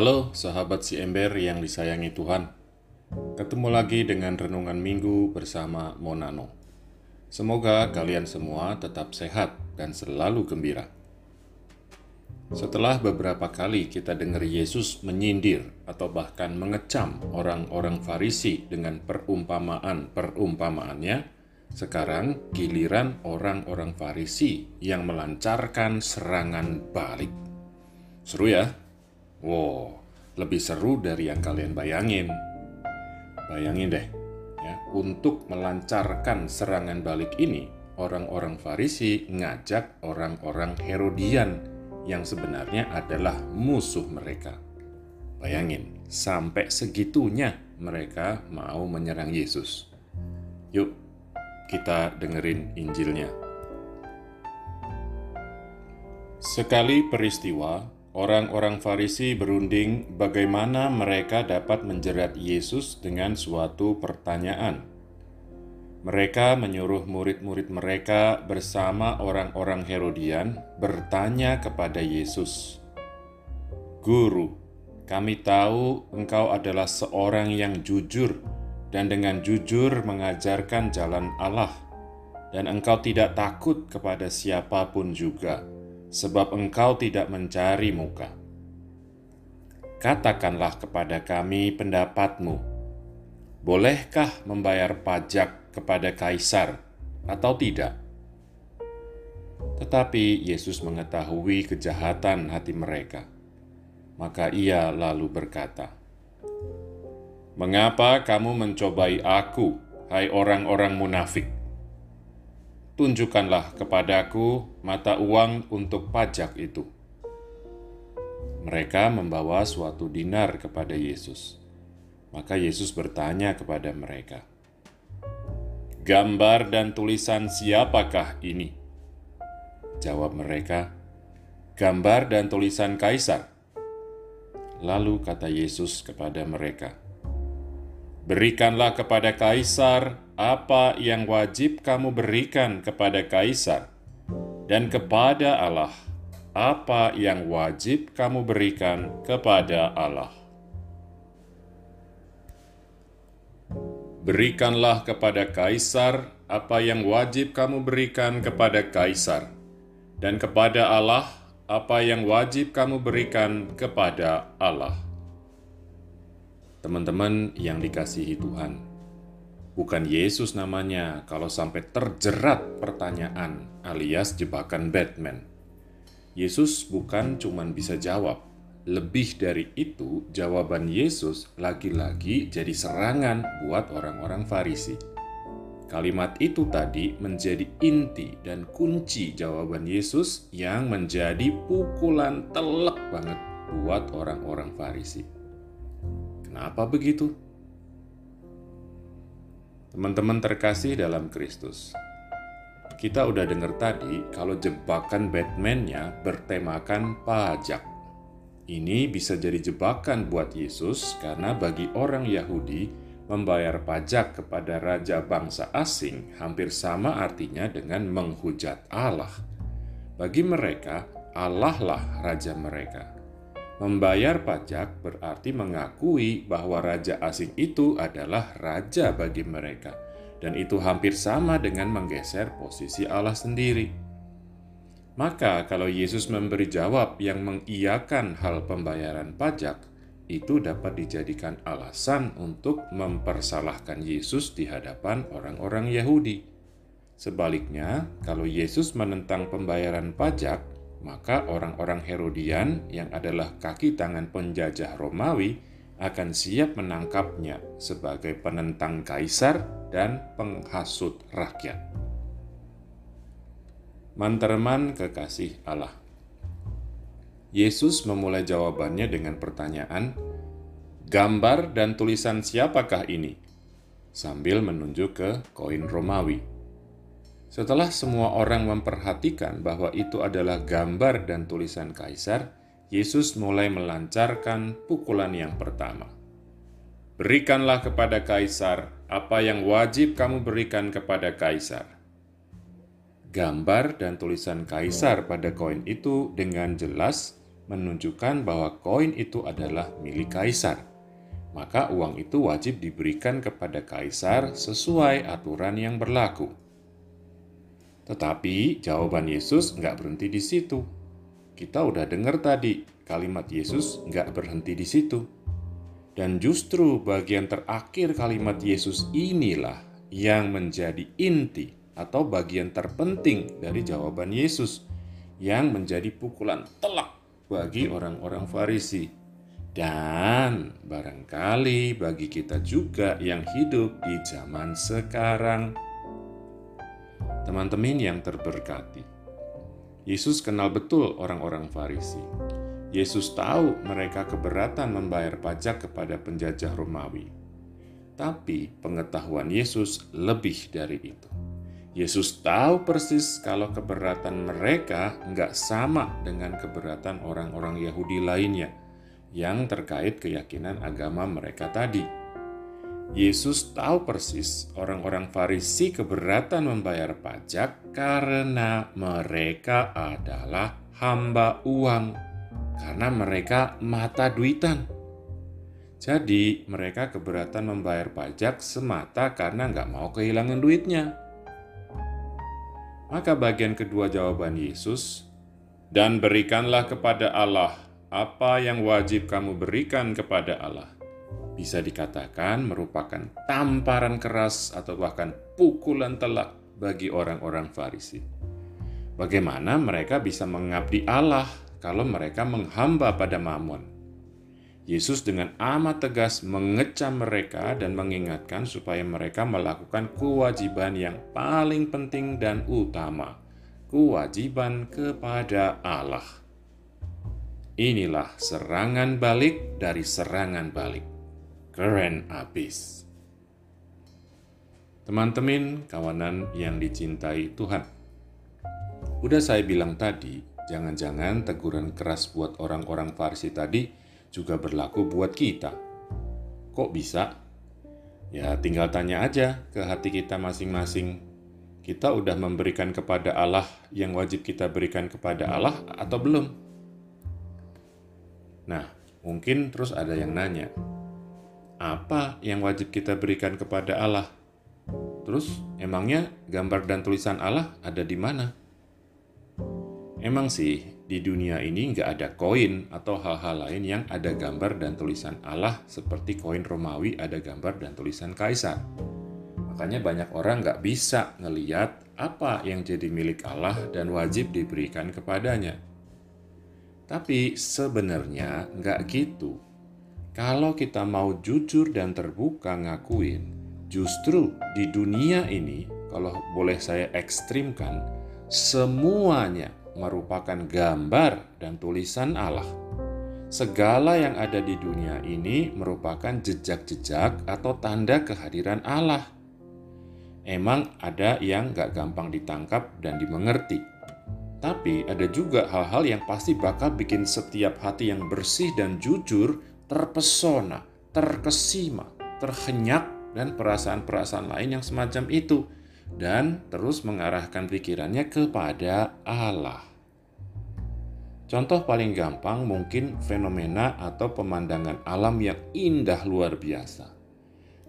Halo sahabat si ember yang disayangi Tuhan. Ketemu lagi dengan renungan minggu bersama Monano. Semoga kalian semua tetap sehat dan selalu gembira. Setelah beberapa kali kita dengar Yesus menyindir atau bahkan mengecam orang-orang Farisi dengan perumpamaan-perumpamaannya, sekarang giliran orang-orang Farisi yang melancarkan serangan balik. Seru ya? Wow, lebih seru dari yang kalian bayangin. Bayangin deh, ya, untuk melancarkan serangan balik ini, orang-orang Farisi ngajak orang-orang Herodian yang sebenarnya adalah musuh mereka. Bayangin, sampai segitunya mereka mau menyerang Yesus. Yuk, kita dengerin Injilnya. Sekali peristiwa, Orang-orang Farisi berunding bagaimana mereka dapat menjerat Yesus dengan suatu pertanyaan. Mereka menyuruh murid-murid mereka bersama orang-orang Herodian bertanya kepada Yesus, "Guru, kami tahu engkau adalah seorang yang jujur dan dengan jujur mengajarkan jalan Allah, dan engkau tidak takut kepada siapa pun juga." Sebab engkau tidak mencari muka. Katakanlah kepada kami pendapatmu, bolehkah membayar pajak kepada kaisar atau tidak? Tetapi Yesus mengetahui kejahatan hati mereka, maka Ia lalu berkata, "Mengapa kamu mencobai Aku, hai orang-orang munafik?" Tunjukkanlah kepadaku mata uang untuk pajak itu. Mereka membawa suatu dinar kepada Yesus. Maka Yesus bertanya kepada mereka, "Gambar dan tulisan siapakah ini?" Jawab mereka, "Gambar dan tulisan kaisar." Lalu kata Yesus kepada mereka, "Berikanlah kepada kaisar apa yang wajib kamu berikan kepada kaisar, dan kepada Allah apa yang wajib kamu berikan kepada Allah. Berikanlah kepada kaisar apa yang wajib kamu berikan kepada kaisar, dan kepada Allah apa yang wajib kamu berikan kepada Allah. Teman-teman yang dikasihi Tuhan, bukan Yesus namanya kalau sampai terjerat pertanyaan alias jebakan Batman. Yesus bukan cuman bisa jawab, lebih dari itu jawaban Yesus lagi-lagi jadi serangan buat orang-orang Farisi. Kalimat itu tadi menjadi inti dan kunci jawaban Yesus yang menjadi pukulan telak banget buat orang-orang Farisi. Kenapa begitu? Teman-teman terkasih dalam Kristus, kita udah dengar tadi kalau jebakan Batman-nya bertemakan pajak. Ini bisa jadi jebakan buat Yesus karena bagi orang Yahudi, membayar pajak kepada raja bangsa asing hampir sama artinya dengan menghujat Allah. Bagi mereka, Allah lah raja mereka. Membayar pajak berarti mengakui bahwa raja asing itu adalah raja bagi mereka, dan itu hampir sama dengan menggeser posisi Allah sendiri. Maka, kalau Yesus memberi jawab yang mengiyakan hal pembayaran pajak, itu dapat dijadikan alasan untuk mempersalahkan Yesus di hadapan orang-orang Yahudi. Sebaliknya, kalau Yesus menentang pembayaran pajak, maka orang-orang Herodian yang adalah kaki tangan penjajah Romawi akan siap menangkapnya sebagai penentang kaisar dan penghasut rakyat. Manterman kekasih Allah Yesus memulai jawabannya dengan pertanyaan, "Gambar dan tulisan siapakah ini?" sambil menunjuk ke koin Romawi. Setelah semua orang memperhatikan bahwa itu adalah gambar dan tulisan kaisar, Yesus mulai melancarkan pukulan yang pertama. Berikanlah kepada kaisar apa yang wajib kamu berikan kepada kaisar. Gambar dan tulisan kaisar pada koin itu dengan jelas menunjukkan bahwa koin itu adalah milik kaisar. Maka uang itu wajib diberikan kepada kaisar sesuai aturan yang berlaku. Tetapi jawaban Yesus nggak berhenti di situ. Kita udah dengar tadi, kalimat Yesus nggak berhenti di situ. Dan justru bagian terakhir kalimat Yesus inilah yang menjadi inti atau bagian terpenting dari jawaban Yesus yang menjadi pukulan telak bagi orang-orang Farisi dan barangkali bagi kita juga yang hidup di zaman sekarang. Teman-teman yang terberkati, Yesus kenal betul orang-orang Farisi. Yesus tahu mereka keberatan membayar pajak kepada penjajah Romawi. Tapi pengetahuan Yesus lebih dari itu. Yesus tahu persis kalau keberatan mereka nggak sama dengan keberatan orang-orang Yahudi lainnya yang terkait keyakinan agama mereka tadi. Yesus tahu persis orang-orang Farisi keberatan membayar pajak karena mereka adalah hamba uang, karena mereka mata duitan. Jadi mereka keberatan membayar pajak semata karena nggak mau kehilangan duitnya. Maka bagian kedua jawaban Yesus, dan berikanlah kepada Allah apa yang wajib kamu berikan kepada Allah. Bisa dikatakan merupakan tamparan keras atau bahkan pukulan telak bagi orang-orang Farisi. Bagaimana mereka bisa mengabdi Allah kalau mereka menghamba pada Mammon? Yesus dengan amat tegas mengecam mereka dan mengingatkan supaya mereka melakukan kewajiban yang paling penting dan utama, kewajiban kepada Allah. Inilah serangan balik dari serangan balik. Keren abis. Teman-teman, kawanan yang dicintai Tuhan. Udah saya bilang tadi, jangan-jangan teguran keras buat orang-orang Farisi tadi juga berlaku buat kita. Kok bisa? Ya, tinggal tanya aja ke hati kita masing-masing. Kita udah memberikan kepada Allah yang wajib kita berikan kepada Allah atau belum? Nah, mungkin terus ada yang nanya, apa yang wajib kita berikan kepada Allah? Terus, emangnya gambar dan tulisan Allah ada di mana? Emang sih, di dunia ini nggak ada koin atau hal-hal lain yang ada gambar dan tulisan Allah seperti koin Romawi ada gambar dan tulisan Kaisar. Makanya banyak orang nggak bisa ngeliat apa yang jadi milik Allah dan wajib diberikan kepadanya. Tapi sebenarnya nggak gitu. Kalau kita mau jujur dan terbuka ngakuin, justru di dunia ini, kalau boleh saya ekstrimkan, semuanya merupakan gambar dan tulisan Allah. Segala yang ada di dunia ini merupakan jejak-jejak atau tanda kehadiran Allah. Emang ada yang gak gampang ditangkap dan dimengerti. Tapi ada juga hal-hal yang pasti bakal bikin setiap hati yang bersih dan jujur terpesona, terkesima, terhenyak, dan perasaan-perasaan lain yang semacam itu – dan terus mengarahkan pikirannya kepada Allah. Contoh paling gampang mungkin fenomena atau pemandangan alam yang indah luar biasa.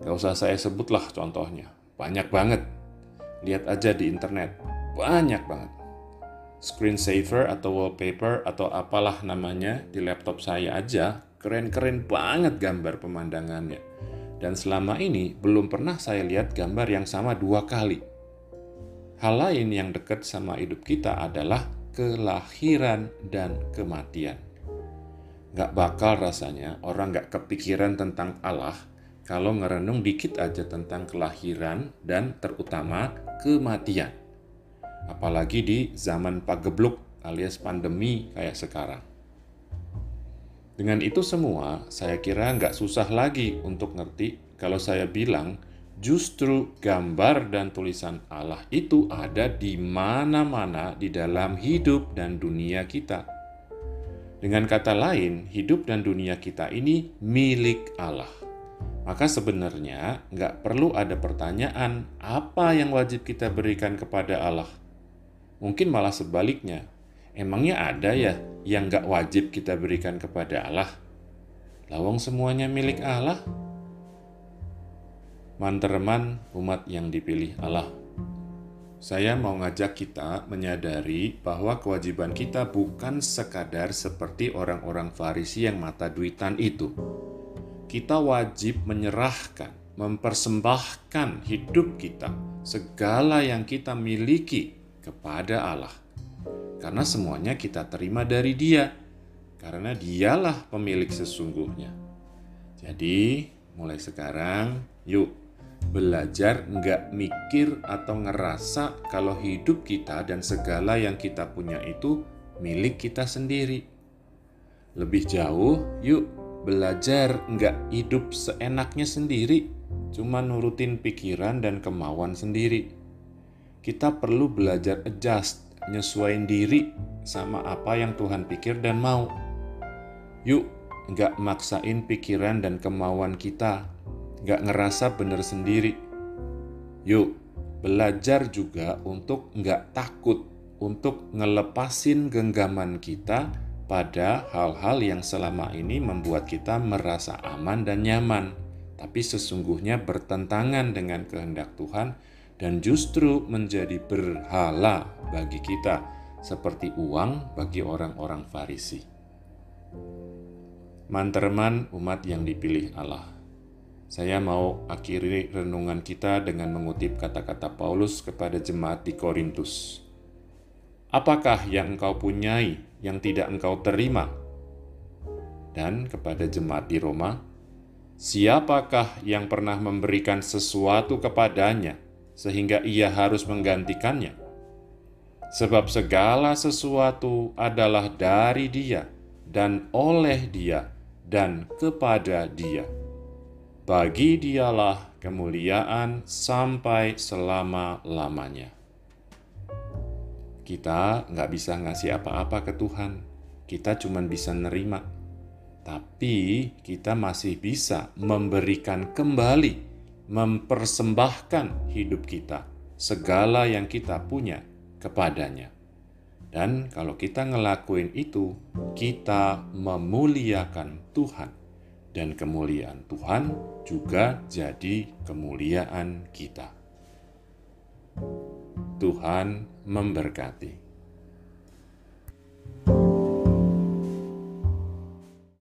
Gak usah saya sebutlah contohnya, banyak banget. Lihat aja di internet, banyak banget. Screensaver atau wallpaper atau apalah namanya di laptop saya aja, keren-keren banget gambar pemandangannya. Dan selama ini belum pernah saya lihat gambar yang sama dua kali. Hal lain yang dekat sama hidup kita adalah kelahiran dan kematian. Gak bakal rasanya orang gak kepikiran tentang Allah kalau ngerenung dikit aja tentang kelahiran dan terutama kematian. Apalagi di zaman pagebluk alias pandemi kayak sekarang. Dengan itu semua, saya kira nggak susah lagi untuk ngerti kalau saya bilang Justru gambar dan tulisan Allah itu ada di mana-mana di dalam hidup dan dunia kita. Dengan kata lain, hidup dan dunia kita ini milik Allah. Maka sebenarnya nggak perlu ada pertanyaan apa yang wajib kita berikan kepada Allah. Mungkin malah sebaliknya. Emangnya ada ya yang gak wajib kita berikan kepada Allah? Lawang semuanya milik Allah. Mantereman umat yang dipilih Allah. Saya mau ngajak kita menyadari bahwa kewajiban kita bukan sekadar seperti orang-orang Farisi yang mata duitan itu. Kita wajib menyerahkan, mempersembahkan hidup kita, segala yang kita miliki kepada Allah. Karena semuanya kita terima dari Dia, karena Dialah pemilik sesungguhnya. Jadi, mulai sekarang, yuk belajar nggak mikir atau ngerasa kalau hidup kita dan segala yang kita punya itu milik kita sendiri. Lebih jauh, yuk belajar nggak hidup seenaknya sendiri, cuma nurutin pikiran dan kemauan sendiri. Kita perlu belajar adjust, nyesuaiin diri sama apa yang Tuhan pikir dan mau. Yuk, nggak maksain pikiran dan kemauan kita gak ngerasa bener sendiri. Yuk, belajar juga untuk gak takut, untuk ngelepasin genggaman kita pada hal-hal yang selama ini membuat kita merasa aman dan nyaman, tapi sesungguhnya bertentangan dengan kehendak Tuhan dan justru menjadi berhala bagi kita, seperti uang bagi orang-orang Farisi. Manterman umat yang dipilih Allah. Saya mau akhiri renungan kita dengan mengutip kata-kata Paulus kepada jemaat di Korintus. Apakah yang engkau punyai yang tidak engkau terima? Dan kepada jemaat di Roma, siapakah yang pernah memberikan sesuatu kepadanya sehingga ia harus menggantikannya? Sebab segala sesuatu adalah dari Dia dan oleh Dia dan kepada Dia bagi dialah kemuliaan sampai selama-lamanya. Kita nggak bisa ngasih apa-apa ke Tuhan, kita cuma bisa nerima. Tapi kita masih bisa memberikan kembali, mempersembahkan hidup kita, segala yang kita punya kepadanya. Dan kalau kita ngelakuin itu, kita memuliakan Tuhan dan kemuliaan Tuhan juga jadi kemuliaan kita. Tuhan memberkati.